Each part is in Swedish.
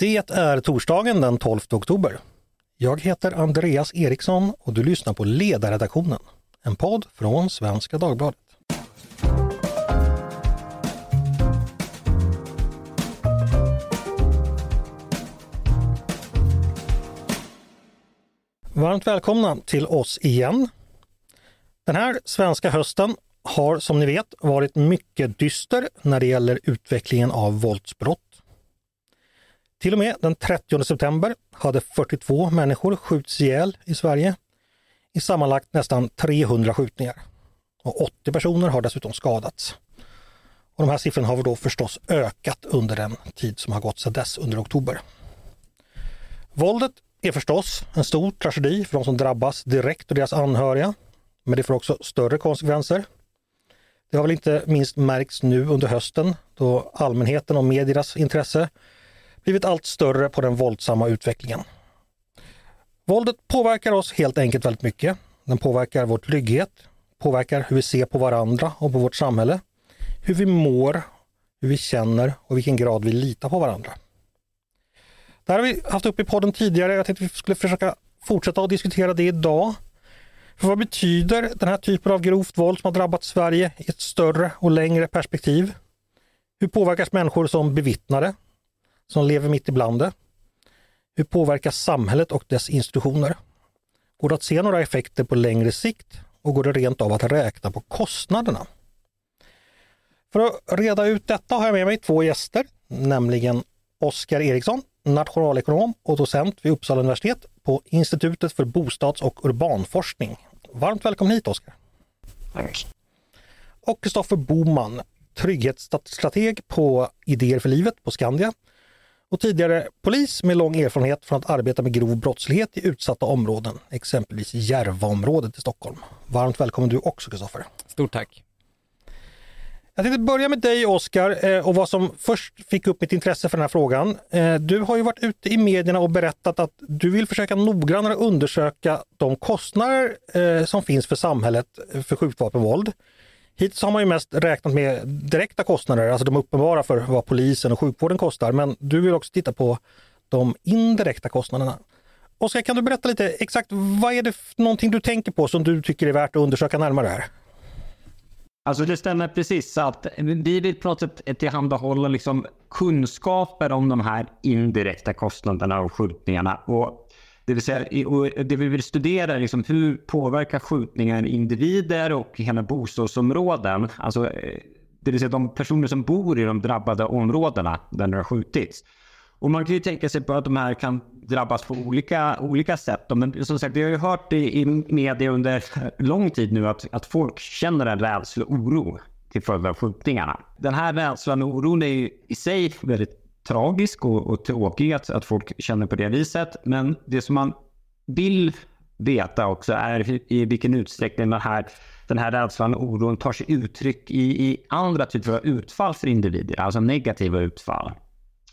Det är torsdagen den 12 oktober. Jag heter Andreas Eriksson och du lyssnar på Ledarredaktionen, en podd från Svenska Dagbladet. Varmt välkomna till oss igen. Den här svenska hösten har som ni vet varit mycket dyster när det gäller utvecklingen av våldsbrott. Till och med den 30 september hade 42 människor skjutits ihjäl i Sverige i sammanlagt nästan 300 skjutningar. Och 80 personer har dessutom skadats. Och de här siffrorna har då förstås ökat under den tid som har gått sedan dess under oktober. Våldet är förstås en stor tragedi för de som drabbas direkt och deras anhöriga. Men det får också större konsekvenser. Det har väl inte minst märkts nu under hösten då allmänheten och mediernas intresse blivit allt större på den våldsamma utvecklingen. Våldet påverkar oss helt enkelt väldigt mycket. Den påverkar vår trygghet, påverkar hur vi ser på varandra och på vårt samhälle, hur vi mår, hur vi känner och vilken grad vi litar på varandra. Det här har vi haft upp i podden tidigare. Jag tänkte att vi skulle försöka fortsätta att diskutera det idag. För vad betyder den här typen av grovt våld som har drabbat Sverige i ett större och längre perspektiv? Hur påverkas människor som bevittnare, som lever mitt ibland det? Hur påverkas samhället och dess institutioner? Går det att se några effekter på längre sikt och går det rent av att räkna på kostnaderna? För att reda ut detta har jag med mig två gäster, nämligen Oskar Eriksson, nationalekonom och docent vid Uppsala universitet på Institutet för bostads och urbanforskning. Varmt välkommen hit Oskar! Tack! Och Kristoffer Boman, trygghetsstrateg på Idéer för livet på Skandia och tidigare polis med lång erfarenhet från att arbeta med grov brottslighet i utsatta områden, exempelvis Järvaområdet i Stockholm. Varmt välkommen du också Kristoffer! Stort tack! Jag tänkte börja med dig Oskar och vad som först fick upp mitt intresse för den här frågan. Du har ju varit ute i medierna och berättat att du vill försöka noggrannare undersöka de kostnader som finns för samhället för skjutvapenvåld. Hittills har man ju mest räknat med direkta kostnader, alltså de uppenbara för vad polisen och sjukvården kostar. Men du vill också titta på de indirekta kostnaderna. Oskar, kan du berätta lite exakt vad är det någonting du tänker på som du tycker är värt att undersöka närmare här? Alltså det stämmer precis att vi vill på något sätt tillhandahålla liksom kunskaper om de här indirekta kostnaderna och skjutningarna. Och det vill säga, det vi vill studera är liksom hur påverkar skjutningar individer och hela bostadsområden. Alltså, eh, det vill säga de personer som bor i de drabbade områdena där det har skjutits. Och man kan ju tänka sig på att de här kan drabbas på olika, olika sätt. Men som sagt, vi har ju hört i, i media under lång tid nu att, att folk känner en rädsla och oro till följd av skjutningarna. Den här rädslan och oron är ju i sig väldigt tragisk och, och tråkig att, att folk känner på det viset. Men det som man vill veta också är i vilken utsträckning den här, den här rädslan och oron tar sig uttryck i, i andra typer av utfall för individer, alltså negativa utfall.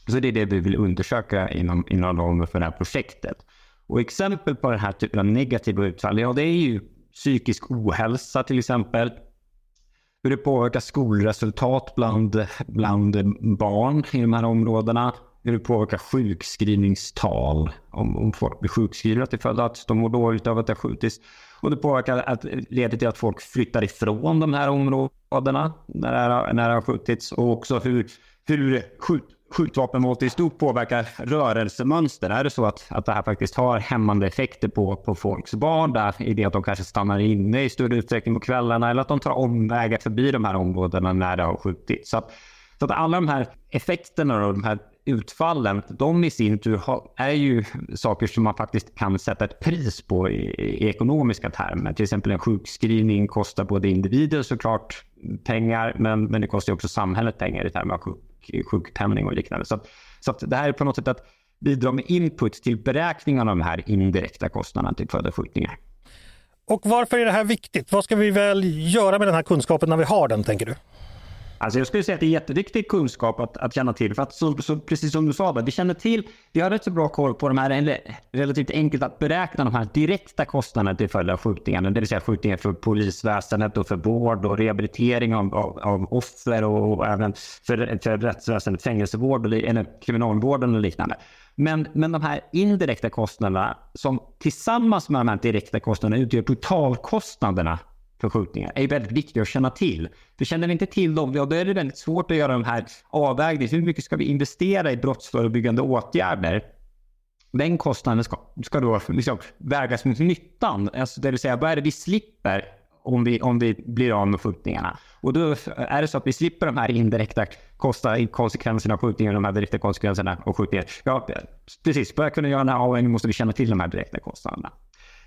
Så det är det vi vill undersöka inom, inom ramen för det här projektet. Och exempel på den här typen av negativa utfall, ja det är ju psykisk ohälsa till exempel. Hur det påverkar skolresultat bland, bland barn i de här områdena. Hur det påverkar sjukskrivningstal. Om, om folk blir sjukskrivna till följd av att de mår dåligt av att det har skjutits. Och det påverkar att, leder till att folk flyttar ifrån de här områdena när det, är, när det har skjutits. Och också hur, hur skjut, skjutvapenvåld i stort påverkar rörelsemönster? Är det så att, att det här faktiskt har hämmande effekter på, på folks vardag i det att de kanske stannar inne i större utsträckning på kvällarna eller att de tar omvägar förbi de här områdena när det har skjutits? Så att, så att alla de här effekterna och de här utfallen, de i sin tur har, är ju saker som man faktiskt kan sätta ett pris på i, i ekonomiska termer. Till exempel en sjukskrivning kostar både individer såklart pengar, men, men det kostar också samhället pengar i termer av sjuk, sjukpenning och liknande. Så, så att det här är på något sätt att bidra med input till beräkningen av de här indirekta kostnaderna till följd av skjutningar. Och varför är det här viktigt? Vad ska vi väl göra med den här kunskapen när vi har den, tänker du? Alltså jag skulle säga att det är jätteviktig kunskap att, att känna till. För att så, så, precis som du sa, vi känner till, vi har rätt så bra koll på de här, eller relativt enkelt att beräkna de här direkta kostnaderna till följd av skjutningarna. Det vill säga skjutningar för polisväsendet och för vård och rehabilitering av, av, av offer och, och även för, för rättsväsendet, fängelsevård eller kriminalvården och liknande. Men, men de här indirekta kostnaderna som tillsammans med de här direkta kostnaderna utgör totalkostnaderna för skjutningar är väldigt viktiga att känna till. För känner vi inte till dem, ja, då är det väldigt svårt att göra de här avvägningen. Hur mycket ska vi investera i brottsförebyggande åtgärder? Den kostnaden ska, ska då liksom vägas mot nyttan. Alltså det vill säga, vad är det vi slipper om vi, om vi blir av med skjutningarna? Och då är det så att vi slipper de här indirekta konsekvenserna av skjutningar, de här direkta konsekvenserna av skjutningar. Ja, precis. För att kunna göra den här avvägningen måste vi känna till de här direkta kostnaderna.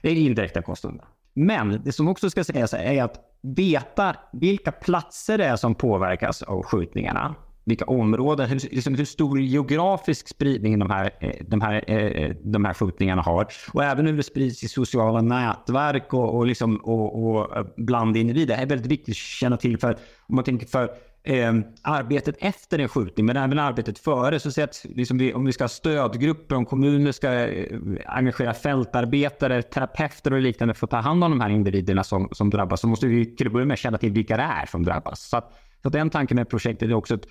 Det är indirekta kostnaderna. Men det som också ska sägas är att veta vilka platser det är som påverkas av skjutningarna. Vilka områden, hur, liksom hur stor geografisk spridning de här, eh, de, här, eh, eh, de här skjutningarna har. Och även hur det sprids i sociala nätverk och, och, liksom, och, och bland individer. Det är väldigt viktigt att känna till för om man tänker för eh, arbetet efter en skjutning, men även arbetet före. Så att liksom vi, om vi ska ha stödgrupper, om kommuner ska eh, engagera fältarbetare, terapeuter och liknande för att ta hand om de här individerna som, som drabbas, så måste vi till att börja med känna till vilka det är som drabbas. Så, att, så att den tanken med projektet är också att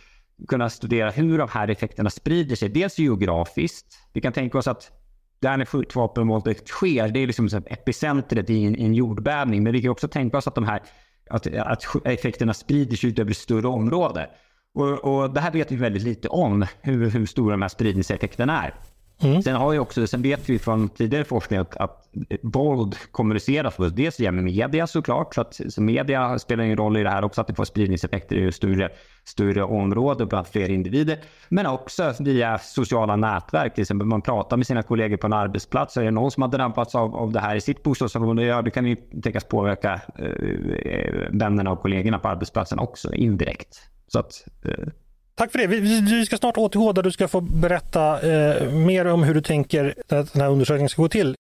kunna studera hur de här effekterna sprider sig. Dels geografiskt. Vi kan tänka oss att där när skjutvapenvåldet sker, det är liksom epicentret i en, i en jordbävning. Men vi kan också tänka oss att de här att, att effekterna sprider sig ut över ett större område. Och, och, det här vet vi väldigt lite om, hur, hur stora de här spridningseffekterna är. Mm. Sen, har vi också, sen vet vi från tidigare forskning att, att våld kommuniceras dels via media såklart. Så, att, så media spelar en roll i det här också, att det får spridningseffekter i större, större område bland fler individer. Men också via sociala nätverk. Till exempel man pratar med sina kollegor på en arbetsplats. Är det någon som har drabbats av, av det här i sitt bostadsområde, ja, det kan ju tänkas påverka eh, eh, vännerna och kollegorna på arbetsplatsen också indirekt. Så att, eh, Tack för det. Vi, vi ska snart återgå där du ska få berätta eh, mer om hur du tänker att den här undersökningen ska gå till.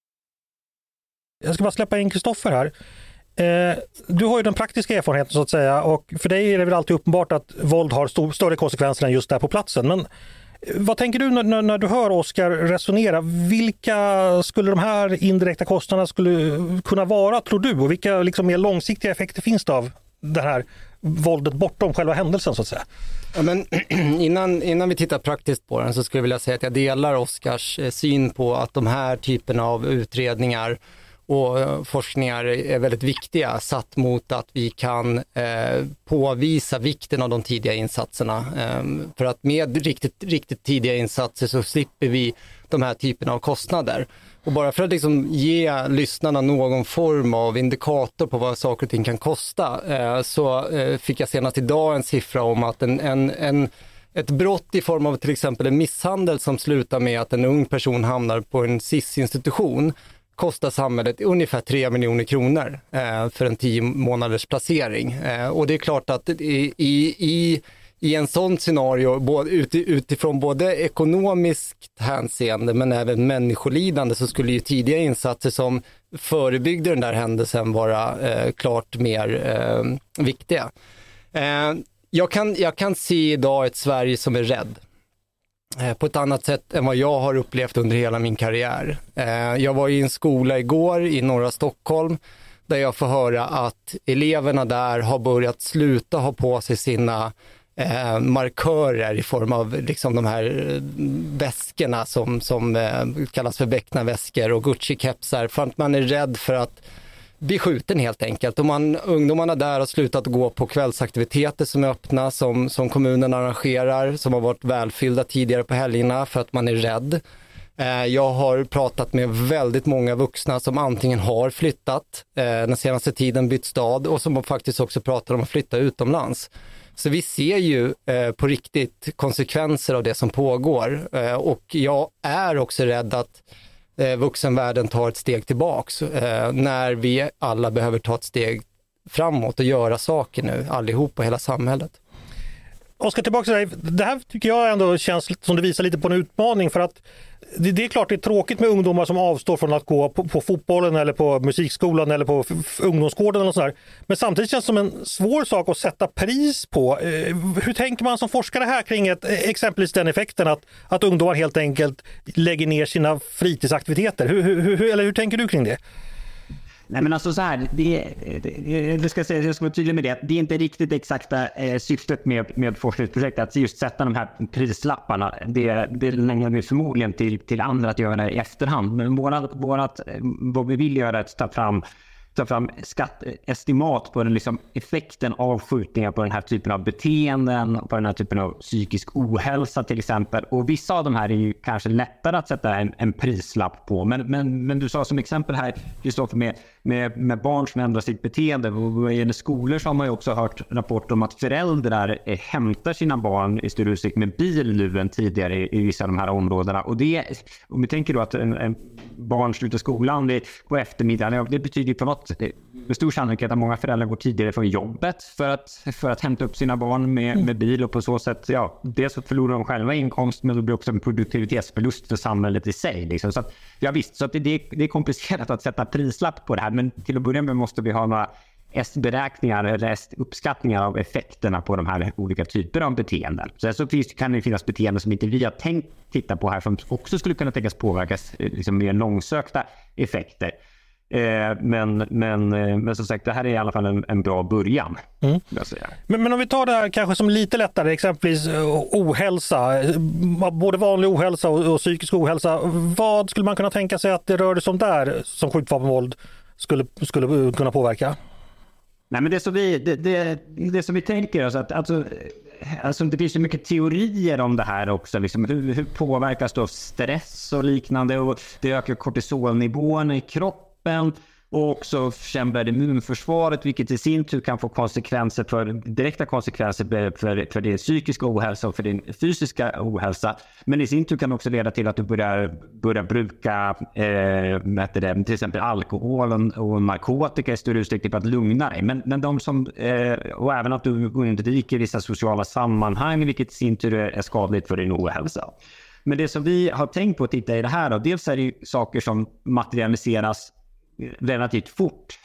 Jag ska bara släppa in Kristoffer här. Eh, du har ju den praktiska erfarenheten så att säga och för dig är det väl alltid uppenbart att våld har stor, större konsekvenser än just där på platsen. Men eh, vad tänker du när, när du hör Oskar resonera? Vilka skulle de här indirekta kostnaderna skulle kunna vara tror du? Och vilka liksom mer långsiktiga effekter finns det av det här våldet bortom själva händelsen så att säga? Ja, men innan, innan vi tittar praktiskt på den så skulle jag vilja säga att jag delar Oskars eh, syn på att de här typerna av utredningar och eh, forskningar är väldigt viktiga satt mot att vi kan eh, påvisa vikten av de tidiga insatserna. Eh, för att med riktigt, riktigt tidiga insatser så slipper vi de här typerna av kostnader. Och bara för att liksom ge lyssnarna någon form av indikator på vad saker och ting kan kosta eh, så eh, fick jag senast idag en siffra om att en, en, en ett brott i form av till exempel en misshandel som slutar med att en ung person hamnar på en SIS-institution kostar samhället ungefär 3 miljoner kronor eh, för en 10 månaders placering. Eh, och det är klart att i, i, i i en sån scenario, både, utifrån både ekonomiskt hänseende men även människolidande, så skulle ju tidiga insatser som förebyggde den där händelsen vara eh, klart mer eh, viktiga. Eh, jag, kan, jag kan se idag ett Sverige som är rädd eh, på ett annat sätt än vad jag har upplevt under hela min karriär. Eh, jag var i en skola igår i norra Stockholm där jag får höra att eleverna där har börjat sluta ha på sig sina eh, markörer i form av liksom de här eh, väskorna som, som eh, kallas för becknarväskor och Gucci-kepsar för att man är rädd för att bli skjuten helt enkelt. Och man, ungdomarna där har slutat gå på kvällsaktiviteter som är öppna, som, som kommunen arrangerar, som har varit välfyllda tidigare på helgerna för att man är rädd. Eh, jag har pratat med väldigt många vuxna som antingen har flyttat eh, den senaste tiden, bytt stad och som faktiskt också pratar om att flytta utomlands. Så vi ser ju eh, på riktigt konsekvenser av det som pågår och jag är också rädd att vuxenvärlden tar ett steg tillbaks när vi alla behöver ta ett steg framåt och göra saker nu, allihop och hela samhället. Oskar, tillbaka till dig. Det här tycker jag ändå känns som det visar lite på en utmaning för att det, det, är klart det är tråkigt med ungdomar som avstår från att gå på, på fotbollen eller på musikskolan eller på ungdomsgården. Eller sådär. Men samtidigt känns det som en svår sak att sätta pris på. Eh, hur tänker man som forskare här kring ett, eh, exempelvis den effekten att, att ungdomar helt enkelt lägger ner sina fritidsaktiviteter? Hur, hur, hur, eller hur tänker du kring det? Nej men alltså så här, det, det, det ska säga, jag ska vara tydlig med det. Det är inte riktigt exakta eh, syftet med, med forskningsprojektet att just sätta de här prislapparna. Det, det lämnar vi förmodligen till, till andra att göra i efterhand. Men vårat, vårat, eh, vad vi vill göra är att ta fram ta fram skattestimat eh, på den liksom effekten av skjutningar på den här typen av beteenden, på den här typen av psykisk ohälsa till exempel. Och vissa av de här är ju kanske lättare att sätta en, en prislapp på. Men, men, men du sa som exempel här, Kristoffer, med, med, med barn som ändrar sitt beteende. Och vad gäller skolor så har man ju också hört rapporter om att föräldrar eh, hämtar sina barn i större utsträckning med bil nu än tidigare i, i vissa av de här områdena. Och det, om vi tänker då att en, en barn slutar skolan på eftermiddagen, det betyder på något med stor sannolikhet att många föräldrar går tidigare från jobbet för att, för att hämta upp sina barn med, mm. med bil och på så sätt, ja, dels så förlorar de själva inkomst men det blir också en produktivitetsförlust för samhället i sig. Liksom. Så att, ja, visst, så att det, det är komplicerat att sätta prislapp på det här men till att börja med måste vi ha några beräkningar eller uppskattningar av effekterna på de här olika typerna av beteenden. Sen så finns, kan det finnas beteenden som inte vi har tänkt titta på här som också skulle kunna tänkas påverkas eh, liksom mer långsökta effekter. Eh, men, men, eh, men som sagt, det här är i alla fall en, en bra början. Mm. Men, men om vi tar det här kanske som lite lättare, exempelvis eh, ohälsa, både vanlig ohälsa och, och psykisk ohälsa. Vad skulle man kunna tänka sig att det rör sig om där som skjutvapenvåld skulle, skulle kunna påverka? Nej, men det som vi, det, det, det som vi tänker oss att alltså, alltså, det finns så mycket teorier om det här också. Liksom, hur, hur påverkas då stress och liknande? Och det ökar kortisolnivån i kroppen kroppen och också försämrar immunförsvaret vilket i sin tur kan få konsekvenser för, direkta konsekvenser för, för din psykiska ohälsa och för din fysiska ohälsa. Men i sin tur kan det också leda till att du börjar, börjar bruka eh, det, till exempel alkohol och narkotika i större utsträckning för att lugna dig. Men, men de som, eh, och även att du undviker vissa sociala sammanhang vilket i sin tur är skadligt för din ohälsa. Men det som vi har tänkt på att titta i det här, då, dels är det saker som materialiseras relativt fort.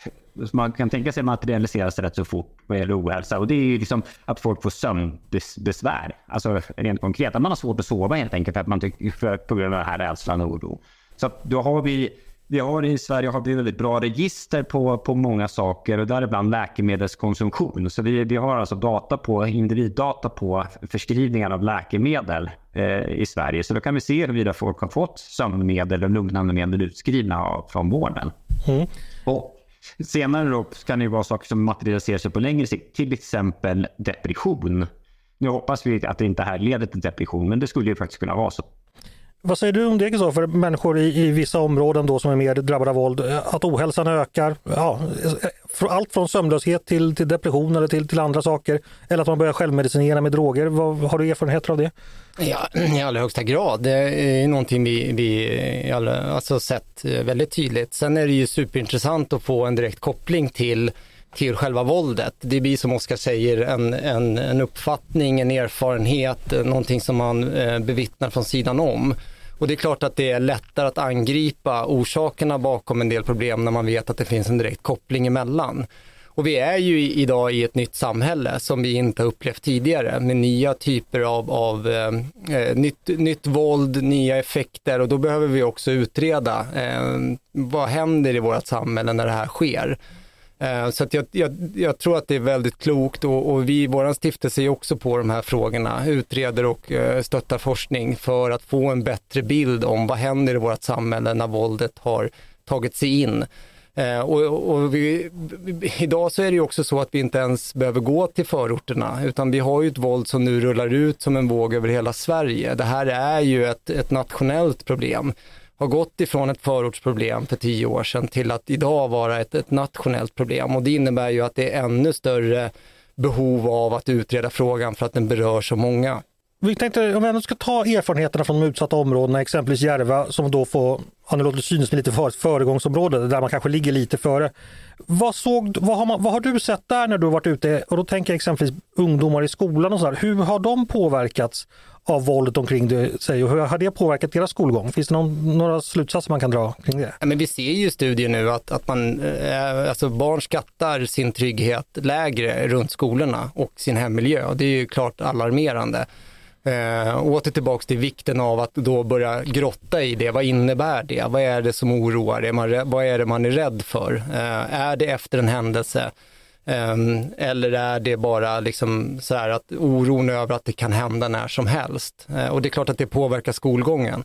Så Man kan tänka sig materialiseras rätt så fort vad gäller ohälsa. Och det är ju liksom att folk får sömnbesvär. Alltså rent konkret, att man har svårt att sova helt enkelt för att man tycker, för, på grund av den här rädslan och oro. Så då har vi vi har i Sverige har vi väldigt bra register på, på många saker och däribland läkemedelskonsumtion. Så vi, vi har alltså data på, individdata på förskrivningar av läkemedel eh, i Sverige. Så då kan vi se huruvida folk har fått sömnmedel och lugnande medel utskrivna av, från vården. Mm. Och senare då kan det vara saker som materialiserar sig på längre sikt, till exempel depression. Nu hoppas vi att det inte här leder till depression, men det skulle ju faktiskt kunna vara så. Vad säger du om det för människor i, i, vissa områden då som är mer drabbade av våld? Eh, att ohälsan ökar, ja, eh, allt från sömnlöshet till, till depression eller till, till andra saker. Eller att man börjar självmedicinera med droger. Vad, har du erfarenheter av det? Ja, i allra högsta grad. Det är någonting vi, vi alla, alltså sett eh, väldigt tydligt. Sen är det ju superintressant att få en direkt koppling till till själva våldet. Det blir som Oskar säger en, en, en uppfattning, en erfarenhet, någonting som man eh, bevittnar från sidan om. Och det är klart att det är lättare att angripa orsakerna bakom en del problem när man vet att det finns en direkt koppling emellan. Och vi är ju idag i ett nytt samhälle som vi inte har upplevt tidigare med nya typer av, av eh, eh, nytt, nytt våld, nya effekter och då behöver vi också utreda eh, vad händer i vårt samhälle när det här sker. Eh, så jag, jag, jag, tror att det är väldigt klokt och, och vi i vår stiftelse är också på de här frågorna, utreder och eh, stöttar forskning för att få en bättre bild om vad händer i vårt samhälle när våldet har tagit sig in. Eh, och, och vi, idag så är det ju också så att vi inte ens behöver gå till förorterna utan vi har ju ett våld som nu rullar ut som en våg över hela Sverige. Det här är ju ett, ett nationellt problem har gått ifrån ett förortsproblem för tio år sedan till att idag vara ett, ett nationellt problem och det innebär ju att det är ännu större behov av att utreda frågan för att den berör så många. Vi tänkte om vi ändå ska ta erfarenheterna från de utsatta områdena, exempelvis Järva som då får ja, nu låter det synes lite för ett föregångsområde där man kanske ligger lite före. Vad, såg, vad, har man, vad har du sett där när du har varit ute? Och då tänker jag exempelvis ungdomar i skolan och så här. Hur har de påverkats av våldet omkring sig och hur har det påverkat deras skolgång? Finns det någon, några slutsatser man kan dra kring det? Ja, men vi ser ju i studier nu att, att man, eh, alltså barn skattar sin trygghet lägre runt skolorna och sin hemmiljö. Det är ju klart alarmerande. Eh, åter tillbaks till vikten av att då börja grotta i det. Vad innebär det? Vad är det som oroar? Är man, vad är det man är rädd för? Eh, är det efter en händelse? Eh, eller är det bara liksom så här att oron över att det kan hända när som helst? Eh, och det är klart att det påverkar skolgången.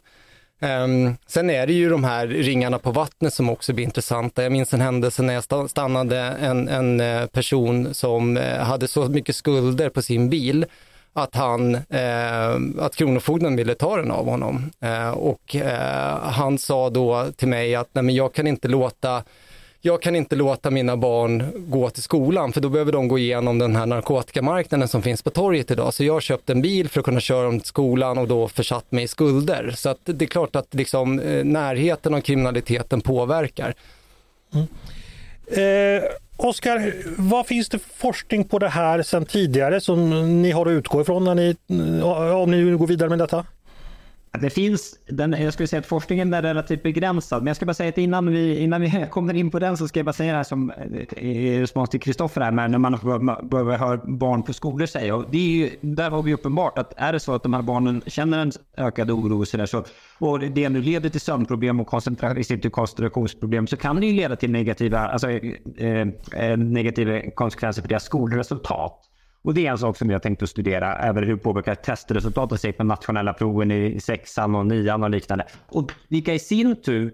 Ehm, sen är det ju de här ringarna på vattnet som också blir intressanta. Jag minns en händelse när jag stannade en, en eh, person som eh, hade så mycket skulder på sin bil att, han, eh, att Kronofogden ville ta den av honom. Eh, och eh, han sa då till mig att Nej, men jag kan inte låta jag kan inte låta mina barn gå till skolan för då behöver de gå igenom den här narkotikamarknaden som finns på torget idag. Så jag köpte en bil för att kunna köra dem till skolan och då försatt mig i skulder. Så att det är klart att liksom, eh, närheten av kriminaliteten påverkar. Mm. Eh, Oskar, vad finns det forskning på det här sedan tidigare som ni har att utgå ifrån när ni, om ni går vidare med detta? Det finns, den, jag skulle säga att forskningen är relativt begränsad, men jag ska bara säga att innan vi, innan vi kommer in på den så ska jag bara säga det här som eh, i respons till Kristoffer här, när man börjar höra barn på skolor säga, och det är ju, där har vi uppenbart att är det så att de här barnen känner en ökad oro och så där, så, och det nu leder till sömnproblem och koncentrationsproblem så kan det ju leda till negativa, alltså, eh, eh, negativa konsekvenser för deras skolresultat. Och det är en sak som jag tänkt att studera, även hur påverkar testresultatet sig på nationella proven i sexan och nian och liknande. Och vilka i sin tur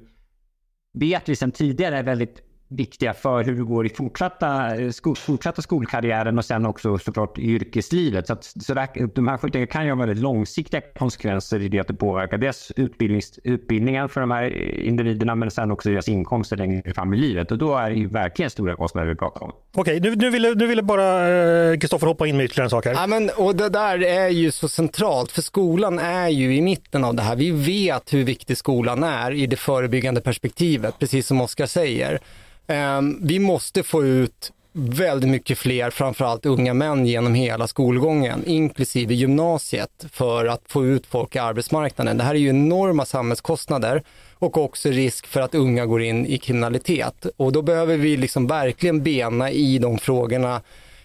vet vi sedan tidigare är väldigt viktiga för hur det går i fortsatta, eh, skol, fortsatta skolkarriären och sen också såklart i yrkeslivet. Så, att, så där, de här skjutningarna kan ju ha väldigt långsiktiga konsekvenser i det att det påverkar dels utbildnings, utbildningen för de här individerna men sen också deras inkomster längre fram i livet. Och då är det ju verkligen stora kostnader vi pratar om. Okej, nu, nu, ville, nu ville bara Kristoffer eh, hoppa in med ytterligare en sak här. Ja, men, och det där är ju så centralt för skolan är ju i mitten av det här. Vi vet hur viktig skolan är i det förebyggande perspektivet, precis som Oskar säger. Ehm, vi måste få ut väldigt mycket fler, framförallt unga män genom hela skolgången, inklusive gymnasiet, för att få ut folk i arbetsmarknaden. Det här är ju enorma samhällskostnader och också risk för att unga går in i kriminalitet. Och då behöver vi liksom verkligen bena i de frågorna.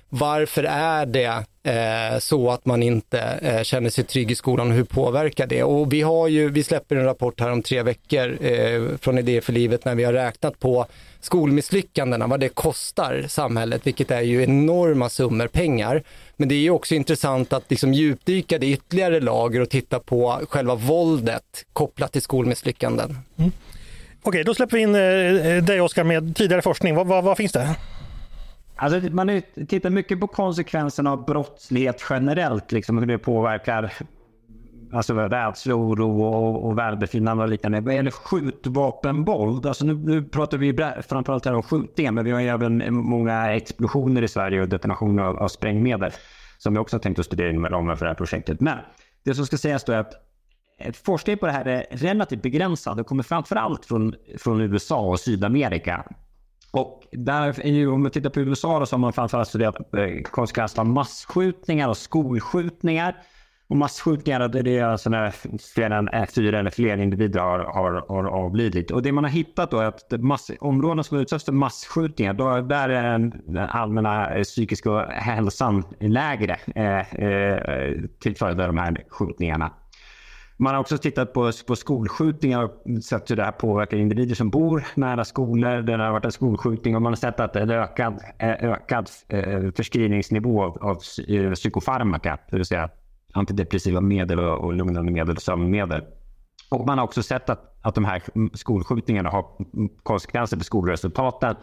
Varför är det Eh, så att man inte eh, känner sig trygg i skolan och hur påverkar det? Och vi, har ju, vi släpper en rapport här om tre veckor eh, från Idéer för livet när vi har räknat på skolmisslyckandena, vad det kostar samhället, vilket är ju enorma summor pengar. Men det är ju också intressant att liksom djupdyka det ytterligare lager och titta på själva våldet kopplat till skolmisslyckanden. Mm. Okej, då släpper vi in eh, eh dig Oskar med tidigare forskning. Vad, vad, vad finns det? Alltså, man tittar mycket på konsekvenserna av brottslighet generellt, liksom hur det påverkar alltså rädsla, oro och, och välbefinnande och liknande. Vad gäller skjutvapenvåld, alltså nu, nu pratar vi framförallt här om skjutningar, men vi har även många explosioner i Sverige och detonationer av, av sprängmedel som vi också har tänkt att studera inom ramen för det här projektet. Men det som ska sägas då är att eh, forskning på det här är relativt begränsad. Det kommer framförallt från, från USA och Sydamerika. Och där ju, om vi tittar på USA då, så har man framförallt studerat eh, konsekvenserna av massskjutningar och skolskjutningar. Och massskjutningar, det är alltså när fler än eh, fyra eller fler individer har, har, har avlidit. Och det man har hittat då är att mass, områden som utsätts för massskjutningar, då, där är den allmänna eh, psykiska hälsan lägre eh, eh, till följd av de här skjutningarna. Man har också tittat på, på skolskjutningar och sett hur det här påverkar individer som bor nära skolor där det har varit en skolskjutning och man har sett att det är en ökad, eh, ökad eh, förskrivningsnivå av, av eh, psykofarmaka, det vill säga antidepressiva medel och, och lugnande medel och sömnmedel. Och man har också sett att, att de här skolskjutningarna har konsekvenser för skolresultaten,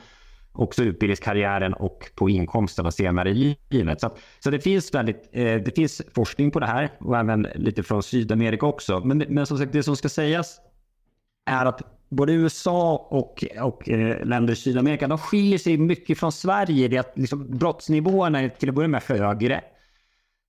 också utbildningskarriären och på inkomsterna senare i livet. Så, så det, finns väldigt, eh, det finns forskning på det här och även lite från Sydamerika också. Men, men som sagt, det som ska sägas är att både USA och, och eh, länder i Sydamerika de skiljer sig mycket från Sverige. Det att liksom, brottsnivåerna är till att börja med högre.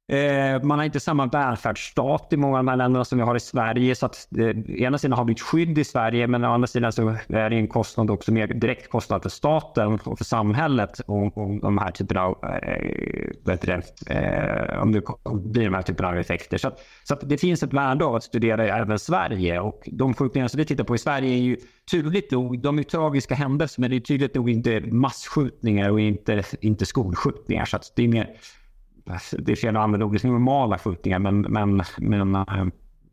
Eh, man har inte samma välfärdsstat i många av de här länderna som vi har i Sverige. Så att eh, ena sidan har vi ett skydd i Sverige men å andra sidan så är det en kostnad också mer direkt kostnad för staten och för samhället om, om de här typerna av, eh, det, eh, om det blir de här typerna av effekter. Så, att, så att det finns ett värde av att studera även Sverige och de skjutningar som vi tittar på i Sverige är ju tydligt nog, de är tragiska händelser men det är tydligt nog inte massskjutningar och inte, inte skolskjutningar. Så att det är mer det är fel att använda ordet normala skjutningar, men, men, men eh,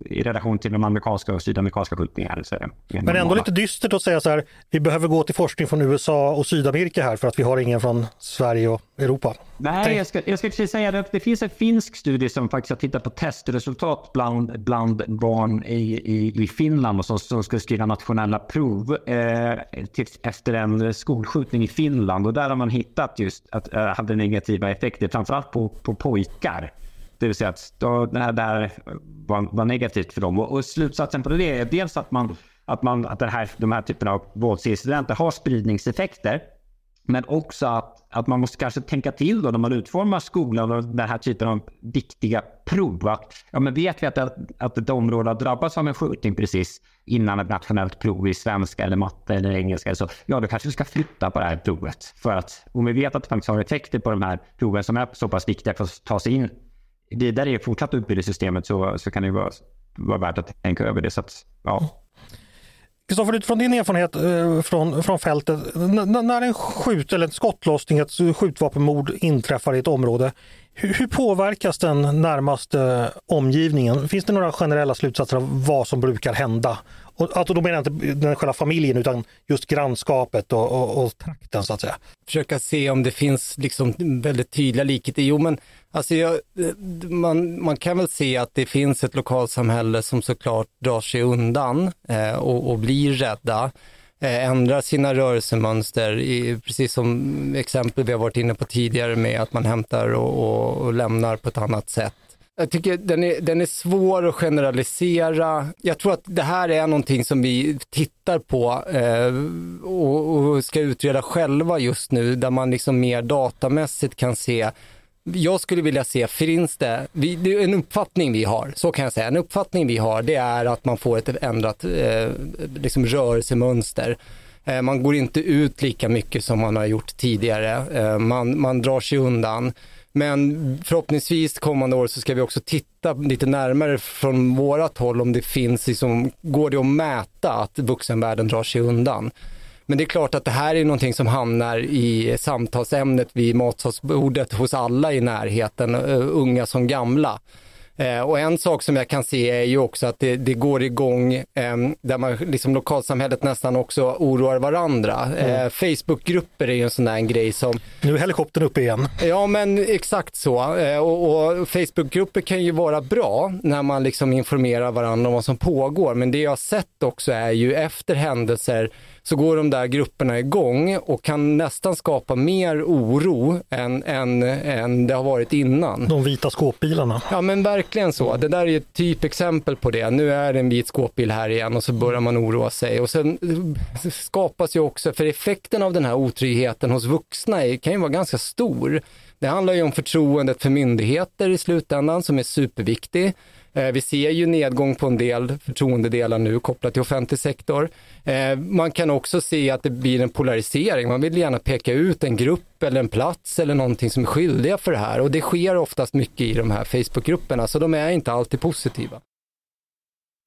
i relation till de amerikanska och sydamerikanska skjutningarna. Men normala. ändå lite dystert att säga så här, vi behöver gå till forskning från USA och Sydamerika här för att vi har ingen från Sverige och Europa. Nej, jag ska, jag ska precis säga det. Det finns en finsk studie som faktiskt har tittat på testresultat bland, bland barn i, i, i Finland och som, som ska skriva nationella prov eh, till, efter en skolskjutning i Finland. Och där har man hittat just att det eh, hade negativa effekter, framförallt på, på pojkar. Det vill säga att då, det här var, var negativt för dem. Och, och, slutsatsen på det är dels att, man, att, man, att det här, de här typerna av våldsincidenter har spridningseffekter. Men också att, att man måste kanske tänka till då när man utformar skolan och den här typen av viktiga prov. Att, ja, men vet vi att, att ett område har drabbats av en skjutning precis innan ett nationellt prov i svenska eller matte eller engelska. Så, ja, då kanske vi ska flytta på det här provet. För att om vi vet att det faktiskt har effekter på de här proven som är så pass viktiga för att ta sig in vidare i fortsatt utbildningssystemet så, så kan det vara, vara värt att tänka över det. Så att, ja. Mm. Kristoffer, utifrån din erfarenhet eh, från, från fältet, när en skjut eller en skottlossning, ett skjutvapenmord inträffar i ett område, hur, hur, påverkas den närmaste omgivningen? Finns det några generella slutsatser av vad som brukar hända? Och, alltså, då menar jag inte den själva familjen utan just grannskapet och, och, och trakten så att säga. Försöka se om det finns liksom väldigt tydliga likheter. Jo men alltså jag, man, man kan väl se att det finns ett lokalsamhälle som såklart drar sig undan eh, och, och blir rädda eh, ändrar sina rörelsemönster, i, precis som exempel vi har varit inne på tidigare med att man hämtar och, och, och lämnar på ett annat sätt. Jag tycker den är, den är svår att generalisera. Jag tror att det här är någonting som vi tittar på eh, och, och, ska utreda själva just nu, där man liksom mer datamässigt kan se jag skulle vilja se, finns det, vi, det är en uppfattning vi har, så kan jag säga, en uppfattning vi har det är att man får ett ändrat eh, liksom rörelsemönster. Eh, man går inte ut lika mycket som man har gjort tidigare, eh, man, man drar sig undan. Men förhoppningsvis kommande år så ska vi också titta lite närmare från vårat håll om det finns, liksom, går det att mäta att vuxenvärlden drar sig undan? Men det är klart att det här är någonting som hamnar i samtalsämnet vid matsalsbordet hos alla i närheten, unga som gamla. Eh, och en sak som jag kan se är ju också att det, det går igång eh, där man liksom lokalsamhället nästan också oroar varandra. Mm. Eh, Facebookgrupper är ju en sån där en grej som... Nu är helikoptern uppe igen. Ja men exakt så. Eh, och, och Facebookgrupper kan ju vara bra när man liksom informerar varandra om vad som pågår. Men det jag har sett också är ju efter händelser så går de där grupperna igång och kan nästan skapa mer oro än, än, än det har varit innan. De vita skåpbilarna. Ja men verkligen så. Det där är ett typexempel på det. Nu är det en vit skåpbil här igen och så börjar man oroa sig. Och sen skapas ju också, för effekten av den här otryggheten hos vuxna kan ju vara ganska stor. Det handlar ju om förtroendet för myndigheter i slutändan som är superviktig. Eh, vi ser ju nedgång på en del förtroendedelar nu kopplat till offentlig sektor. Eh, man kan också se att det blir en polarisering. Man vill gärna peka ut en grupp eller en plats eller någonting som är skyldiga för det här och det sker oftast mycket i de här Facebookgrupperna så de är inte alltid positiva.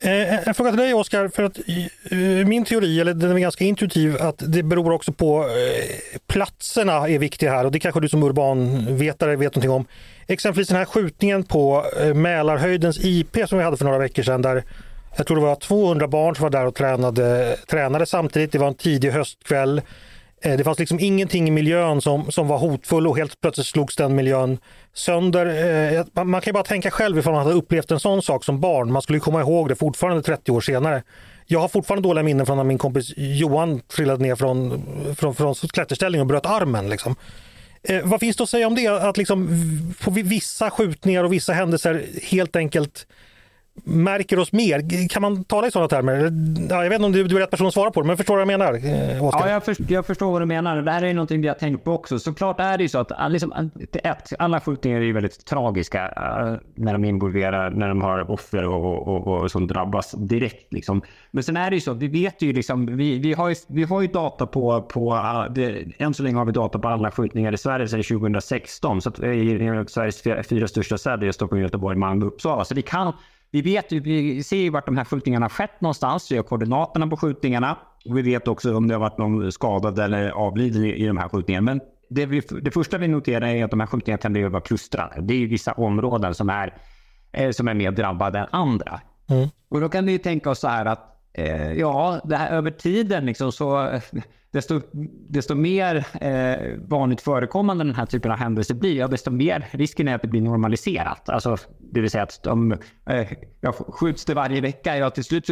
Eh, en fråga till dig Oskar, för att eh, min teori, eller den är ganska intuitiv, att det beror också på eh, platserna är viktiga här och det kanske du som urbanvetare vet någonting om. Exempelvis den här skjutningen på eh, Mälarhöjdens IP som vi hade för några veckor sedan där jag tror det var 200 barn som var där och tränade, tränade samtidigt. Det var en tidig höstkväll. Eh, det fanns liksom ingenting i miljön som, som var hotfull och helt plötsligt slogs den miljön sönder. Eh, man kan ju bara tänka själv ifall man hade upplevt en sån sak som barn. Man skulle komma ihåg det fortfarande 30 år senare. Jag har fortfarande dåliga minnen från när min kompis Johan trillade ner från, från, från klätterställningen och bröt armen. Liksom. Eh, vad finns det att säga om det? Att liksom, på vissa skjutningar och vissa händelser helt enkelt märker oss mer? Kan man tala i sådana termer? Ja, jag vet inte om du, du är rätt person att svara på det, men förstår du vad jag menar? Eh, Oscar? ja, jag, först, jag, förstår vad du menar. Det här är någonting vi har tänkt på också. Såklart är det ju så att eh, liksom, eh, ett, alla skjutningar är ju väldigt tragiska när de involverar, när de har offer och, och, och, och som drabbas direkt. Liksom. Men sen är det ju så, vi vet ju liksom, vi, vi, har, ju, vi har ju data på, på det, än så länge har vi data på alla skjutningar i Sverige sedan 2016. Så att, i, i Sveriges fyra, fyra största städer, Stockholm, Göteborg, Malmö, och Uppsala. Så vi kan vi vet vi ser ju vart de här skjutningarna har skett någonstans. Vi har koordinaterna på skjutningarna. Och vi vet också om det har varit någon skadad eller avliden i, i de här skjutningarna. Men det, vi, det första vi noterar är att de här skjutningarna tenderar att vara klustrade. Det är vissa områden som är, eh, som är mer drabbade än andra. Mm. Och då kan vi tänka oss så här att eh, ja, det här, över tiden liksom så eh, desto, desto mer eh, vanligt förekommande den här typen av händelser blir, ja, desto mer risken är att det blir normaliserat. Alltså, det vill säga att de, eh, ja, skjuts det varje vecka, ja, till slut,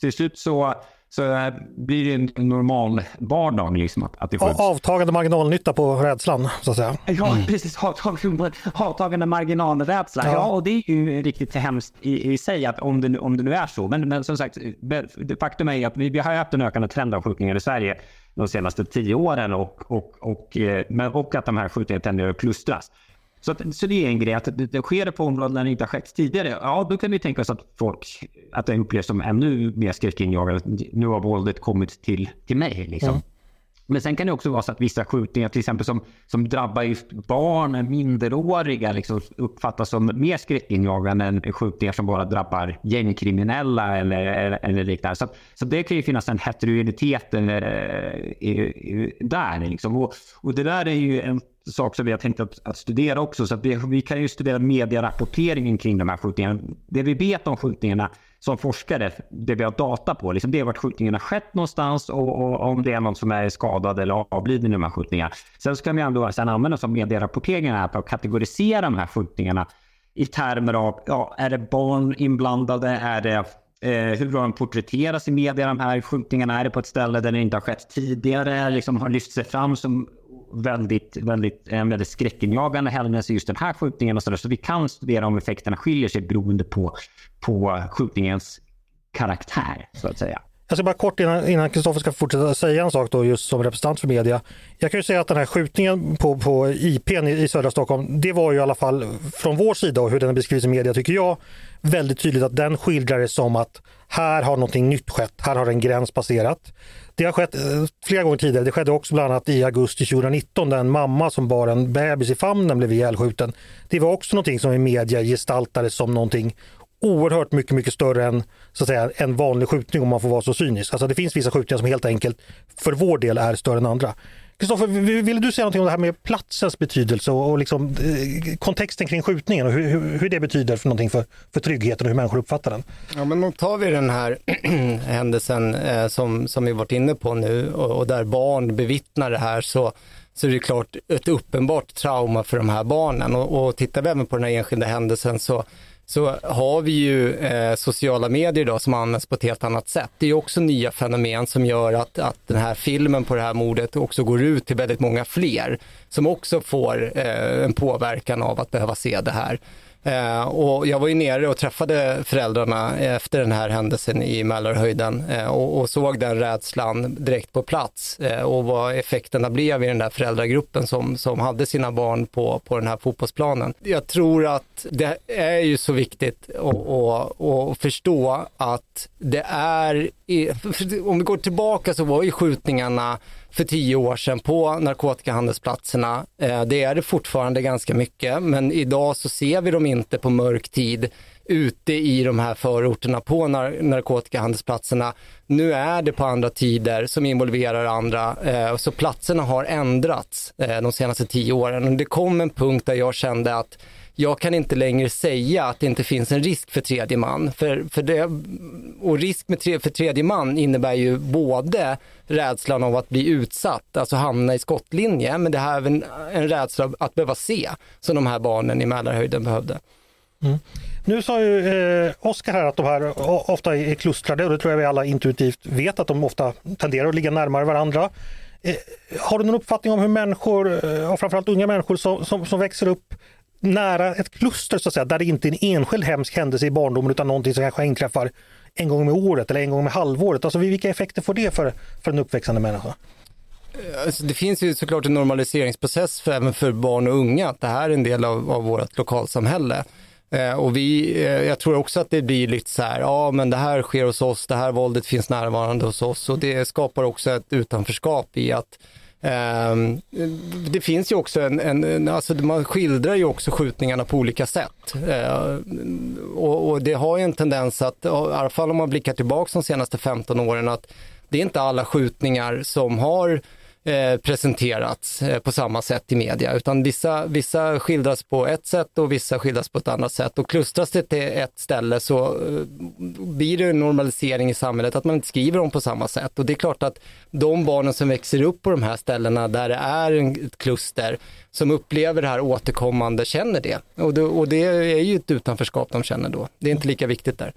till slut så så eh, blir det en normal vardag. Liksom, att, att det skjuts. Avtagande marginalnytta på rädslan, så att säga. Ja, mm. precis. Avtagande, avtagande marginalrädsla. Ja. ja. och det är ju riktigt hemskt i, i sig att om det, om det nu är så. Men, men som sagt, faktum är att vi, vi har haft en ökande trend av skjutningar i Sverige de senaste tio åren och, och, och, eh, men, och att de här skjutningarna tenderar att klustras. Så, att, så det är en grej, att det, det sker på områden där det inte har skett tidigare. Ja, då kan vi tänka oss att folk, att det upplevs som ännu mer skräckinjagande. Nu har våldet kommit till, till mig. Liksom. Mm. Men sen kan det också vara så att vissa skjutningar, till exempel som, som drabbar just barn, minderåriga, liksom uppfattas som mer skräckinjagande än skjutningar som bara drabbar gängkriminella eller, eller, eller liknande. Så, så det kan ju finnas en heterogenitet äh, där. Liksom. Och, och det där är ju en sak som vi har tänkt att, att studera också. Så vi, vi, kan ju studera medierapporteringen kring de här skjutningarna. Det vi vet om skjutningarna som forskare, det vi har data på, liksom det är vart skjutningarna skett någonstans och, och, om det är någon som är skadad eller avliden i de här skjutningarna. Sen ska vi ändå sen använda oss av medierapporteringen för att kategorisera de här skjutningarna i termer av, ja, är det barn inblandade? Är det Eh, hur har de porträtterats i media, de här skjutningarna? Är det på ett ställe där det inte har skett tidigare? Liksom har lyft sig fram som väldigt, väldigt, en väldigt skräckinjagande händelse just den här skjutningen. Och så, där. så vi kan studera om effekterna skiljer sig beroende på, på skjutningens karaktär, så att säga. Jag ska bara kort innan Kristoffer ska fortsätta säga en sak då just som representant för media. Jag kan ju säga att den här skjutningen på, på IP i södra Stockholm, det var ju i alla fall från vår sida och hur den beskrivs i media tycker jag väldigt tydligt att den skildrar det som att här har någonting nytt skett, här har en gräns passerat. Det har skett eh, flera gånger tidigare. Det skedde också bland annat i augusti 2019 där en mamma som bar en bebis i famnen blev ihjälskjuten. Det var också någonting som i media gestaltades som någonting oerhört mycket, mycket större än så att säga, en vanlig skjutning om man får vara så cynisk. Alltså det finns vissa skjutningar som helt enkelt för vår del är större än andra. Kristoffer, ville du säga någonting om det här med platsens betydelse och, och liksom, eh, kontexten kring skjutningen och hur, hur, det betyder för någonting för, för tryggheten och hur människor uppfattar den? Ja, men om tar vi den här händelsen eh, som, som vi varit inne på nu och, och, där barn bevittnar det här så, så är det klart ett uppenbart trauma för de här barnen och, och tittar vi även på den här enskilda händelsen så så har vi ju eh, sociala medier idag som används på ett helt annat sätt. Det är också nya fenomen som gör att, att den här filmen på det här mordet också går ut till väldigt många fler som också får eh, en påverkan av att behöva se det här. Eh, och jag var ju nere och träffade föräldrarna efter den här händelsen i Mälarhöjden eh, och, och, såg den rädslan direkt på plats eh, och vad effekterna blev i den där föräldragruppen som, som hade sina barn på, på den här fotbollsplanen. Jag tror att det är ju så viktigt att förstå att det är, om vi går tillbaka så var ju skjutningarna för tio år sedan på narkotikahandelsplatserna. Eh, det är det fortfarande ganska mycket, men idag så ser vi dem inte på mörk tid ute i de här förorterna på nar narkotikahandelsplatserna. Nu är det på andra tider som involverar andra, eh, så platserna har ändrats eh, de senaste tio åren. Det kom en punkt där jag kände att jag kan inte längre säga att det inte finns en risk för tredje man. För, för det, och risk med tre, för tredje man innebär ju både rädslan av att bli utsatt, alltså hamna i skottlinje, men det här är även en rädsla att behöva se, som de här barnen i Mälarhöjden behövde. Mm. Nu sa ju eh, Oskar här att de här ofta är klustrade och det tror jag vi alla intuitivt vet att de ofta tenderar att ligga närmare varandra. Eh, har du någon uppfattning om hur människor, eh, och framförallt unga människor som, som, som växer upp nära ett kluster så att säga, där det inte är en enskild hemsk händelse i barndomen utan någonting som kanske inträffar en gång med året eller en gång med halvåret. Alltså vilka effekter får det för, för en uppväxande människa? Eh, alltså, det finns ju såklart en normaliseringsprocess för, även för barn och unga, att det här är en del av, av vårt lokalsamhälle. Eh, och vi, eh, jag tror också att det blir lite så här, ja men det här sker hos oss, det här våldet finns närvarande hos oss och det skapar också ett utanförskap i att eh, Ehm, det finns ju också en, en, alltså man skildrar ju också skjutningarna på olika sätt. Eh, och, och, det har ju en tendens att, i alla fall om man blickar tillbaka de senaste 15 åren, att det är inte alla skjutningar som har Eh, presenterats eh, på samma sätt i media, utan vissa, vissa skildras på ett sätt och vissa skildras på ett annat sätt. Och klustras det till ett ställe så eh, blir det en normalisering i samhället att man inte skriver om på samma sätt. Och det är klart att de barnen som växer upp på de här ställena där det är ett kluster som upplever det här återkommande känner det. Och det, och det är ju ett utanförskap de känner då. Det är inte lika viktigt där.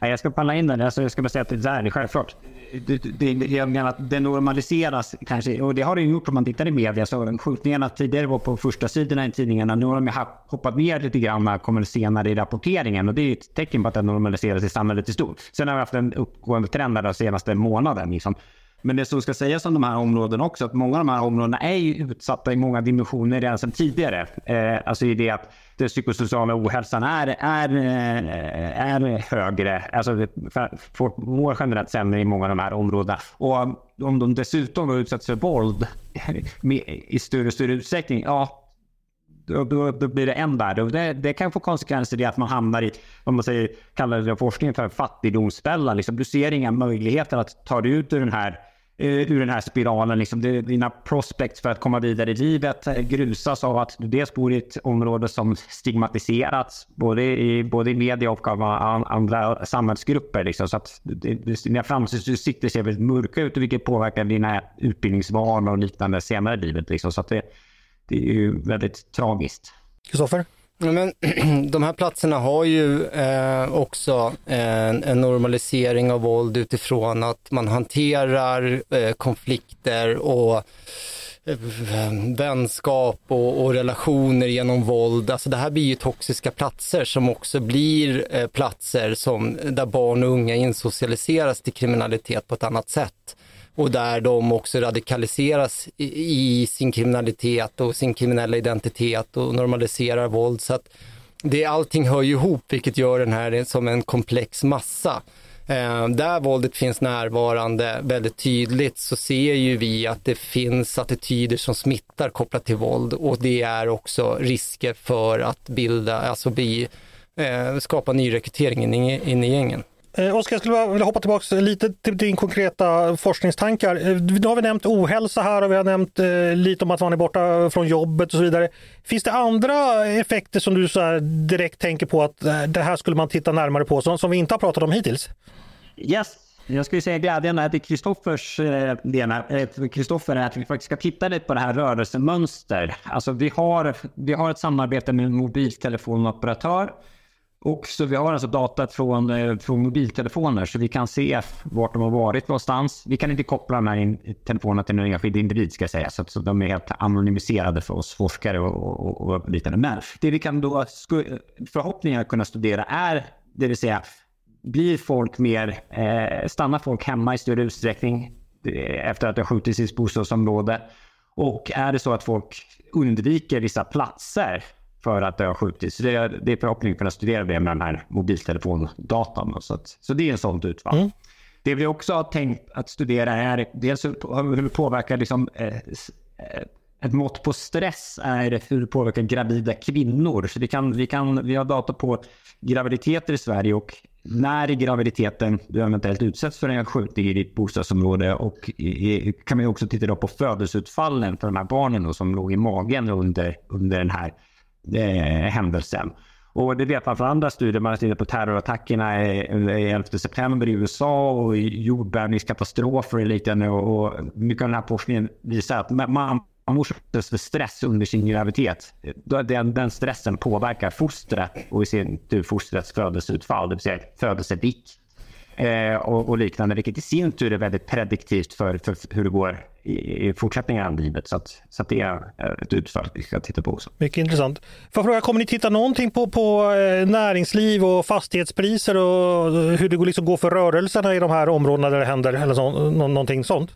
Jag ska palla in den. Alltså jag ska bara säga att det är självklart det, det, jag menar att det normaliseras kanske, och det har det gjort om man tittar i media. Så skjutningarna tidigare var på första sidorna i tidningarna. Nu har de hoppat ner lite grann, kommer senare i rapporteringen. Och det är ett tecken på att det normaliseras i samhället i stort. Sen har vi haft en uppgående trend den senaste månaden. Liksom. Men det som ska sägas om de här områdena också, att många av de här områdena är utsatta i många dimensioner redan sedan tidigare. Eh, alltså i det att den psykosociala ohälsan är, är, eh, är högre. Alltså folk mår generellt sämre i många av de här områdena. Och om de dessutom utsätts för våld i större och större utsträckning, ja, då, då, då, blir det än värre. Och det, det, kan få konsekvenser i att man hamnar i, om man säger, kallar det forskningen för fattigdomsfällan. Liksom, du ser inga möjligheter att ta dig ut ur den här Eh, ur den här spiralen. Liksom. Dina prospects för att komma vidare i livet eh, grusas av att du dels bor i ett område som stigmatiserats både i, både i media och av andra samhällsgrupper. Liksom. Så att dina framtidsutsikter ser väldigt mörka ut vilket påverkar dina utbildningsvanor och liknande senare i livet. Liksom. Så att det, det är ju väldigt tragiskt. Kristoffer? Men, de här platserna har ju eh, också en, en, normalisering av våld utifrån att man hanterar eh, konflikter och eh, vänskap och, och, relationer genom våld. Alltså det här blir ju toxiska platser som också blir eh, platser som, där barn och unga insocialiseras till kriminalitet på ett annat sätt och där de också radikaliseras i, i, sin kriminalitet och sin kriminella identitet och normaliserar våld. Så att det, allting hör ju ihop vilket gör den här som en komplex massa. Eh, där våldet finns närvarande väldigt tydligt så ser ju vi att det finns attityder som smittar kopplat till våld och det är också risker för att bilda, alltså bli, eh, skapa nyrekrytering in i, in i gängen. Eh, Oskar, jag skulle vilja hoppa tillbaka lite till din konkreta forskningstankar. Eh, nu har vi nämnt ohälsa här och vi har nämnt eh, lite om att man är borta från jobbet och så vidare. Finns det andra effekter som du så direkt tänker på att det här skulle man titta närmare på som, som vi inte har pratat om hittills? Yes. Jag skulle säga glädjen till Kristoffers Kristoffer är att vi faktiskt ska titta lite på det här rörelsemönster. Alltså vi har, vi har ett samarbete med en mobiltelefonoperatör och så vi har alltså data från, eh, från mobiltelefoner så vi kan se vart de har varit någonstans. Vi kan inte koppla de här telefonerna till en enskild individ ska jag säga, så, så de är helt anonymiserade för oss forskare och, och, och liknande. Men det vi kan då förhoppningar kunna studera är, det vill säga, blir folk mer, eh, stannar folk hemma i större utsträckning eh, efter att det har skjutits i sitt bostadsområde? Och är det så att folk undviker vissa platser för att det har skjutits. Det är, det är förhoppningen att kunna studera det med den här mobiltelefondatan. Så, att, så det är en sånt utfall. Mm. Det vi också har tänkt att studera är dels hur det påverkar liksom, eh, eh, ett mått på stress är hur det påverkar gravida kvinnor. Så vi, kan, vi, kan, vi har data på graviditeter i Sverige och när i graviditeten du eventuellt utsätts för en skjutning i ditt bostadsområde och i, kan man också titta på födelseutfallen för de här barnen då, som låg i magen under, under den här eh, händelsen. Och det vet man från andra studier. Man har tittat på terrorattackerna 11 september i USA och jordbävningskatastrofer och liknande. Och mycket av den här forskningen visar att man utsätts för stress under sin graviditet. Den, den stressen påverkar fostret och i sin tur fostrets födelseutfall, det vill säga födelsevikt eh, och, och, liknande, vilket i sin tur är väldigt prediktivt för, för hur det går i, i fortsättningen av livet. Så, att, så att det är ett utfall vi ska titta på också. Mycket intressant. Får jag fråga, kommer ni titta någonting på, på eh, näringsliv och fastighetspriser och hur det liksom går för rörelserna i de här områdena där det händer eller så, någonting sånt?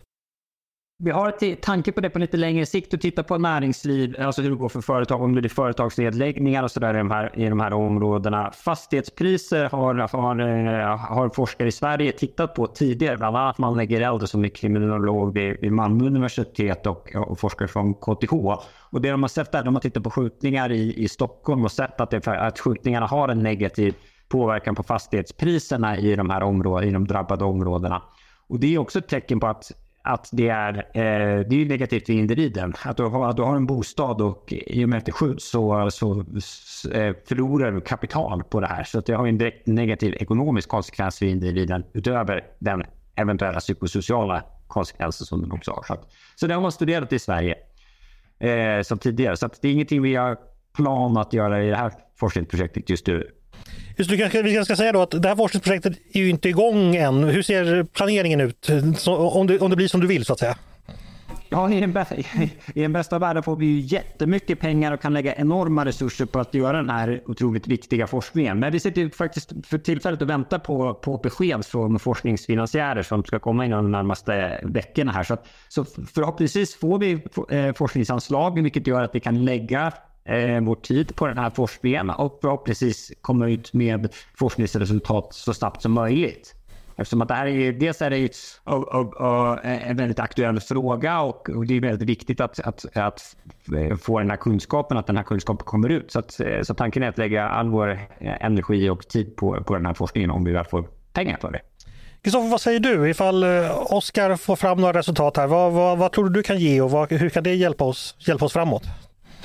Vi har ett tanke på det på lite längre sikt och titta på näringsliv, alltså hur det går för företag, om det blir företagsnedläggningar och sådär i, de här, i de här områdena. Fastighetspriser har, har, har forskare i Sverige tittat på tidigare, bland annat man lägger som är kriminolog vid, vid Malmö universitet och, och forskare från KTH. Och det de har sett där, de har tittat på skjutningar i, i Stockholm och sett att, det, att skjutningarna har en negativ påverkan på fastighetspriserna i de här områdena, i de drabbade områdena. Och det är också ett tecken på att att det är, eh, det är negativt för individen. Att du, har, att du har en bostad och i och med att det skjuts så, så eh, förlorar du kapital på det här. Så att det har en direkt negativ ekonomisk konsekvens för individen utöver den eventuella psykosociala konsekvenser som den också har. Så, att, så det har man studerat i Sverige eh, som tidigare. Så att det är ingenting vi har plan att göra i det här forskningsprojektet just nu. Just det, kanske, vi ska säga då att det här forskningsprojektet är ju inte igång än. Hur ser planeringen ut? Så, om, det, om det blir som du vill så att säga. Ja, i den, i den bästa världen får vi ju jättemycket pengar och kan lägga enorma resurser på att göra den här otroligt viktiga forskningen. Men vi sitter faktiskt för tillfället och väntar på, på besked från forskningsfinansiärer som ska komma inom de närmaste veckorna här. Så, att, så förhoppningsvis får vi eh, forskningsanslag, vilket gör att vi kan lägga eh, vår tid på den här forskningen och förhoppningsvis komma ut med forskningsresultat så snabbt som möjligt. Eftersom att det här är, dels är det eh, en väldigt aktuell fråga och, och, det är väldigt viktigt att, att, att, eh, få den här kunskapen, att den här kunskapen kommer ut. Så, att, eh, så tanken är att lägga all vår energi och tid på, på den här forskningen om vi väl får pengar för det. Kristoffer, vad säger du ifall Oskar får fram några resultat här? Vad, vad, vad, tror du du kan ge och vad, hur kan det hjälpa oss, hjälpa oss framåt?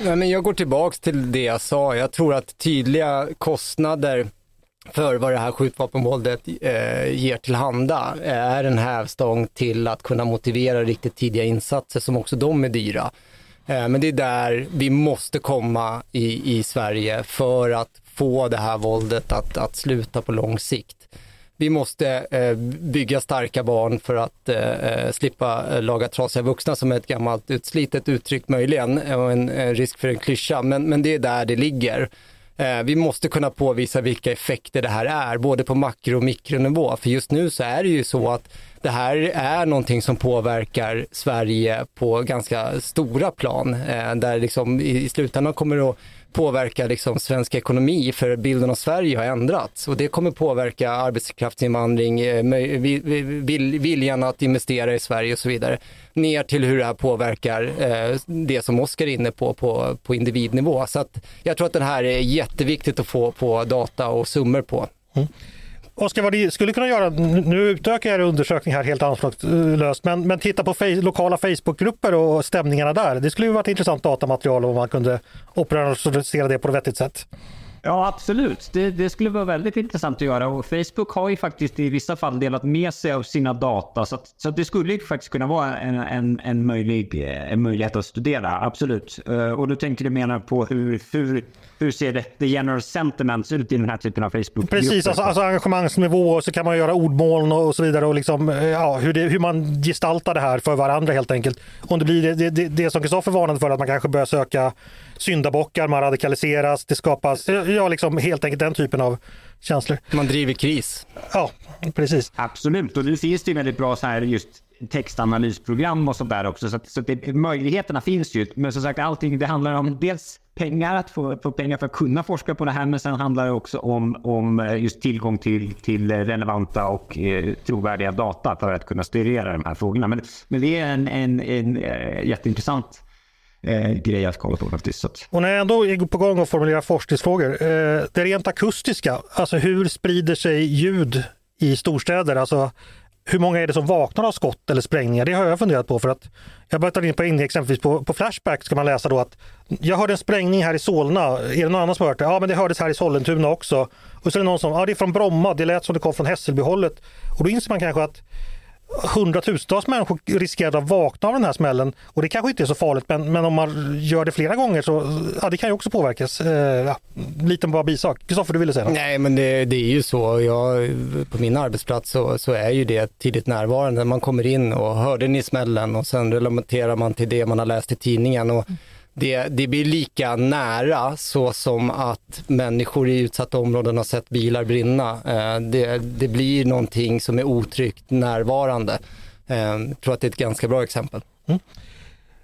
Nej, men jag går tillbaks till det jag sa. Jag tror att tydliga kostnader för vad det här skjutvapenvåldet eh, ger tillhanda eh, är en hävstång till att kunna motivera riktigt tidiga insatser som också de är dyra. Eh, men det är där vi måste komma i, i Sverige för att få det här våldet att, att sluta på lång sikt vi måste eh, bygga starka barn för att eh, eh slippa eh, laga trasiga vuxna som är ett gammalt utslitet uttryck möjligen eh, och en, en risk för en klyscha. Men, men det är där det ligger. Eh, vi måste kunna påvisa vilka effekter det här är, både på makro och mikronivå. För just nu så är det ju så att det här är någonting som påverkar Sverige på ganska stora plan, eh, där liksom i slutändan kommer det att påverka liksom svensk ekonomi för bilden av Sverige har ändrats och det kommer påverka arbetskraftsinvandring, eh, viljan att investera i Sverige och så vidare. Ner till hur det här påverkar eh, det som Oskar är inne på, på, på individnivå. Så att jag tror att det här är jätteviktigt att få på data och summor på. Mm. Oskar, vad ni skulle kunna göra, nu utökar jag undersökningen här helt anspråkslöst, men, men titta på fej, lokala Facebookgrupper och stämningarna där. Det skulle ju vara ett intressant datamaterial om man kunde operationalisera det på ett vettigt sätt. Ja, absolut. Det, det, skulle vara väldigt intressant att göra. Och Facebook har ju faktiskt i vissa fall delat med sig av sina data. Så, att, så att det skulle ju faktiskt kunna vara en, en, en, möjlig, eh, en möjlighet att studera. Absolut. Uh, och då tänker du mena på hur, hur, hur ser det the general sentiments ut i den här typen av Facebook? Precis, alltså, alltså engagemangsnivå och så kan man göra ordmoln och så vidare och liksom, eh, ja, hur, det, hur man gestaltar det här för varandra helt enkelt. Om det blir det, det, det som Kristoffer varnade för, att man kanske börjar söka syndabockar, man radikaliseras, det skapas ja, liksom helt enkelt den typen av känslor. Man driver kris. Ja, precis. Absolut, och nu finns det väldigt bra så här just textanalysprogram och sånt där också. Så, att, så det, möjligheterna finns ju. Men som sagt, allting det handlar om dels pengar, att få, få pengar för att kunna forska på det här. Men sen handlar det också om, om eh, just tillgång till, till eh, relevanta och eh, trovärdiga data för att kunna studera de här frågorna. Men, men det är en, en, en, eh, jätteintressant eh, grej att kolla på faktiskt. Och när jag ändå är på gång och formulerar forskningsfrågor, eh, det rent akustiska, alltså hur sprider sig ljud i storstäder? Alltså hur många är det som vaknar av skott eller sprängningar? Det har jag funderat på för att jag började in på in exempelvis på, på Flashback ska man läsa då att jag hörde en sprängning här i Solna. Är det någon annan som har hört det? Ja, men det hördes här i Sollentuna också. Och så är det någon som, ja det är från Bromma, det lät som det kom från Hässelbyhållet. Och då inser man kanske att hundratusentals människor riskerar att vakna av den här smällen. Och det kanske inte är så farligt, men, men om man gör det flera gånger så ja, det kan ju också påverkas. Eh, ja, liten bara bisak. Kristoffer, du ville säga något? Nej, men det, det, är ju så. Jag, på min arbetsplats så, så, är ju det tidigt närvarande. Man kommer in och hörde ni smällen och sen relaterar man till det man har läst i tidningen. Och det, det blir lika nära så som att människor i utsatta områden har sett bilar brinna. Eh, det, det blir någonting som är otryggt närvarande. Eh, jag tror att det är ett ganska bra exempel. Mm.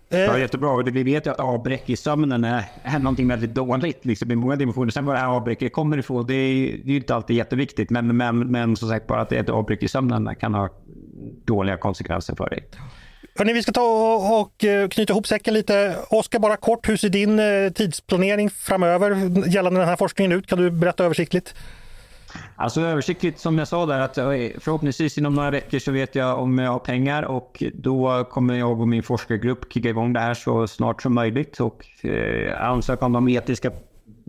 Ja, jättebra. Vi vet ju att avbräck i sömnen är, är någonting väldigt dåligt liksom, i många dimensioner. Sen var det här avbräcket kommer ifrån, det är, det är inte alltid jätteviktigt. Men, men, men som sagt, bara att det är ett avbräck i sömnen kan ha dåliga konsekvenser för dig. Hörrni, vi ska ta och eh, knyta ihop säcken lite. Oskar, bara kort, hur ser din eh, tidsplanering framöver gällande den här forskningen ut? Kan du berätta översiktligt? Alltså översiktligt som jag sa där att eh, förhoppningsvis inom några veckor så vet jag om jag har pengar och då kommer jag och min forskargrupp kicka igång det här så snart som möjligt och eh, ansöka om de etiska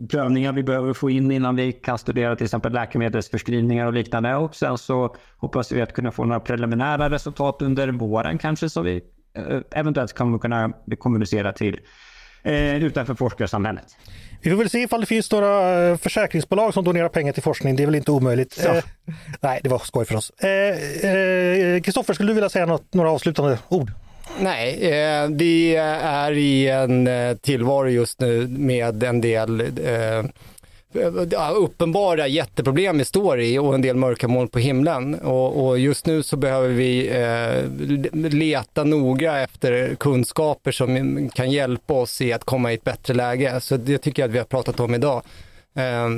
prövningar vi behöver få in innan vi kan studera till exempel läkemedelsförskrivningar och liknande. Och sen så hoppas vi att kunna få några preliminära resultat under våren kanske så vi eh, eventuellt kommer kunna kommunicera till eh, utanför forskarsamhället. Vi får väl se ifall det finns några eh, försäkringsbolag som donerar pengar till forskning. Det är väl inte omöjligt. Eh, nej, det var skoj för oss. Kristoffer, eh, eh, skulle du vilja säga något, några avslutande ord? Nej, eh, vi är i en eh, tillvaro just nu med en del eh, uppenbara jätteproblem vi står i och en del mörka moln på himlen. Och, och, just nu så behöver vi eh, leta noga efter kunskaper som kan hjälpa oss i att komma i ett bättre läge. Så det tycker jag att vi har pratat om idag. Eh,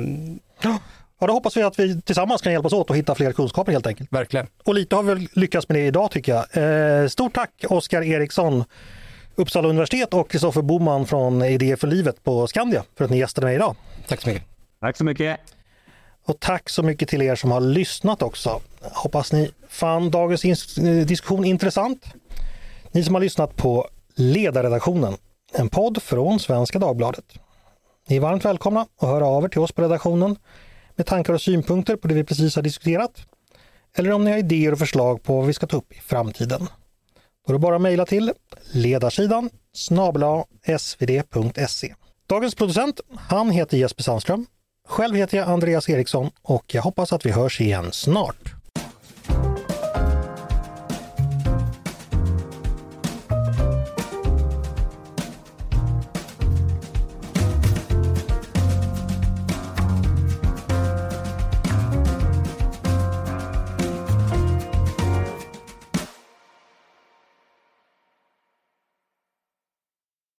Ja, då hoppas vi att vi tillsammans kan hjälpas åt att hitta fler kunskaper helt enkelt. Verkligen. Och lite har vi lyckats med det idag tycker jag. Eh, stort tack Oskar Eriksson, Uppsala universitet och Kristoffer Boman från Idéer för livet på Skandia för att ni gästade mig idag. Tack så mycket. Tack så mycket. Och tack så mycket till er som har lyssnat också. Hoppas ni fann dagens diskussion intressant. Ni som har lyssnat på Ledarredaktionen, en podd från Svenska Dagbladet. Ni är varmt välkomna att höra av er till oss på redaktionen med tankar och synpunkter på det vi precis har diskuterat. Eller om ni har idéer och förslag på vad vi ska ta upp i framtiden. Då är det bara att mejla till ledarsidan snabla svd.se. Dagens producent, han heter Jesper Sandström. Själv heter jag Andreas Eriksson och jag hoppas att vi hörs igen snart.